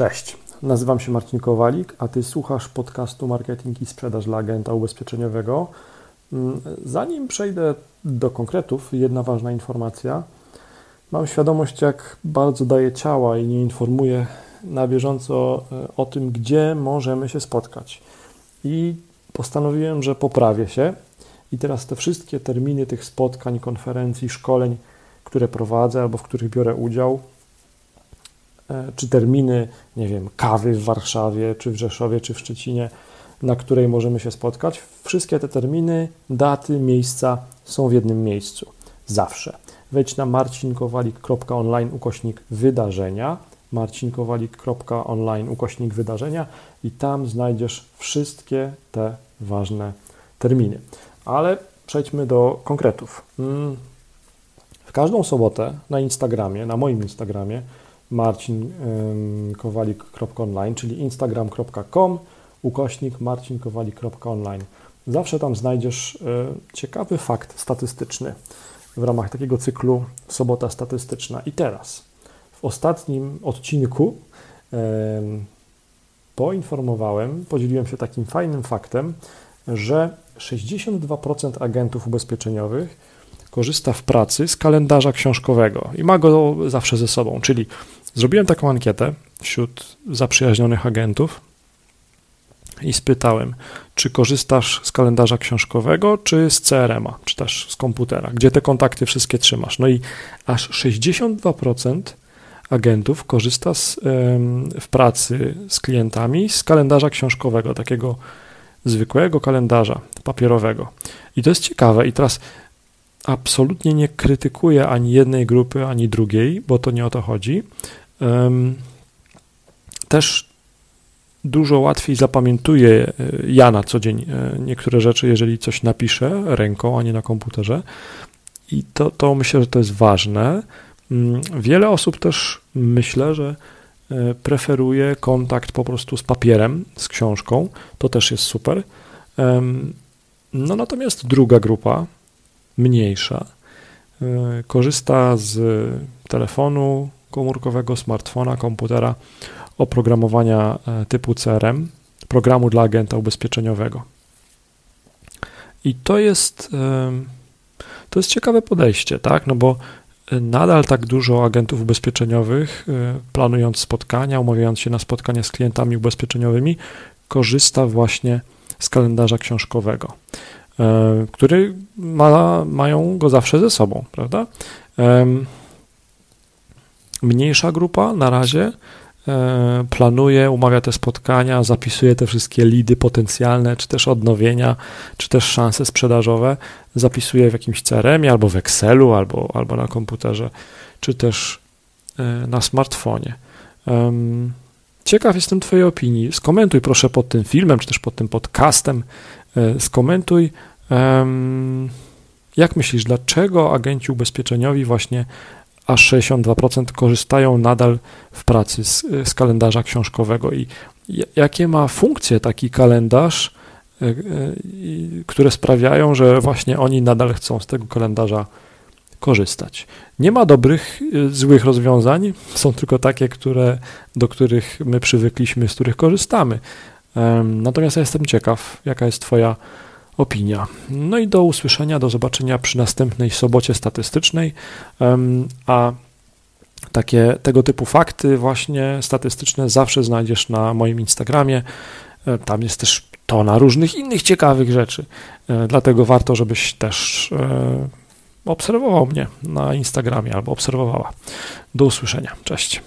Cześć, nazywam się Marcin Kowalik, a Ty słuchasz podcastu Marketing i Sprzedaż dla Agenta Ubezpieczeniowego. Mm, zanim przejdę do konkretów, jedna ważna informacja. Mam świadomość, jak bardzo daję ciała i nie informuję na bieżąco e, o tym, gdzie możemy się spotkać. I postanowiłem, że poprawię się i teraz te wszystkie terminy tych spotkań, konferencji, szkoleń, które prowadzę albo w których biorę udział, czy terminy, nie wiem, kawy w Warszawie, czy w Rzeszowie, czy w Szczecinie, na której możemy się spotkać. Wszystkie te terminy, daty, miejsca są w jednym miejscu. Zawsze. Wejdź na marcinkowalik.online ukośnik wydarzenia, marcinkowalik.online ukośnik wydarzenia i tam znajdziesz wszystkie te ważne terminy. Ale przejdźmy do konkretów. Mm. W każdą sobotę na Instagramie, na moim Instagramie, marcinkowalik.online, czyli instagram.com ukośnik marcinkowalik.online. Zawsze tam znajdziesz e, ciekawy fakt statystyczny w ramach takiego cyklu Sobota Statystyczna. I teraz, w ostatnim odcinku poinformowałem, podzieliłem się takim fajnym faktem, że 62% agentów ubezpieczeniowych korzysta w pracy z kalendarza książkowego i ma go zawsze ze sobą. Czyli zrobiłem taką ankietę wśród zaprzyjaźnionych agentów i spytałem, czy korzystasz z kalendarza książkowego, czy z CRM-a, czy też z komputera, gdzie te kontakty wszystkie trzymasz. No i aż 62% agentów korzysta z, w pracy z klientami z kalendarza książkowego, takiego zwykłego kalendarza papierowego. I to jest ciekawe. I teraz absolutnie nie krytykuję ani jednej grupy, ani drugiej, bo to nie o to chodzi. Też dużo łatwiej zapamiętuję e, ja na co dzień e, niektóre rzeczy, jeżeli coś napiszę ręką, a nie na komputerze. I to, to myślę, że to jest ważne. Mm, wiele osób też myślę, że e, preferuje kontakt po prostu z papierem, z książką. To też jest super. No natomiast druga grupa, mniejsza. E, korzysta z telefonu komórkowego, smartfona, komputera, oprogramowania e, typu CRM, programu dla agenta ubezpieczeniowego. I to jest, e, to jest ciekawe podejście, tak? No bo nadal tak dużo agentów ubezpieczeniowych, planując spotkania, umawiając się na spotkania z klientami ubezpieczeniowymi, korzysta właśnie z kalendarza książkowego. E, który ma, mają go zawsze ze sobą, prawda? Mniejsza grupa na razie e, planuje, umawia te spotkania, zapisuje te wszystkie lidy potencjalne, czy też odnowienia, czy też szanse sprzedażowe, zapisuje w jakimś CRM albo w Excelu, albo, albo na komputerze, czy też e, na smartfonie. Ciekaw jestem Twojej opinii. Skomentuj proszę pod tym filmem, czy też pod tym podcastem. Skomentuj, jak myślisz, dlaczego agenci ubezpieczeniowi właśnie aż 62% korzystają nadal w pracy z, z kalendarza książkowego i jakie ma funkcje taki kalendarz, e, e, które sprawiają, że właśnie oni nadal chcą z tego kalendarza korzystać. Nie ma dobrych, e, złych rozwiązań, są tylko takie, które, do których my przywykliśmy, z których korzystamy. Natomiast ja jestem ciekaw, jaka jest Twoja opinia. No i do usłyszenia, do zobaczenia przy następnej sobocie statystycznej, a takie tego typu fakty właśnie statystyczne zawsze znajdziesz na moim Instagramie. E, tam jest też tona różnych innych ciekawych rzeczy, e, dlatego warto, żebyś też e, obserwował mnie na Instagramie albo obserwowała. Do usłyszenia. Cześć.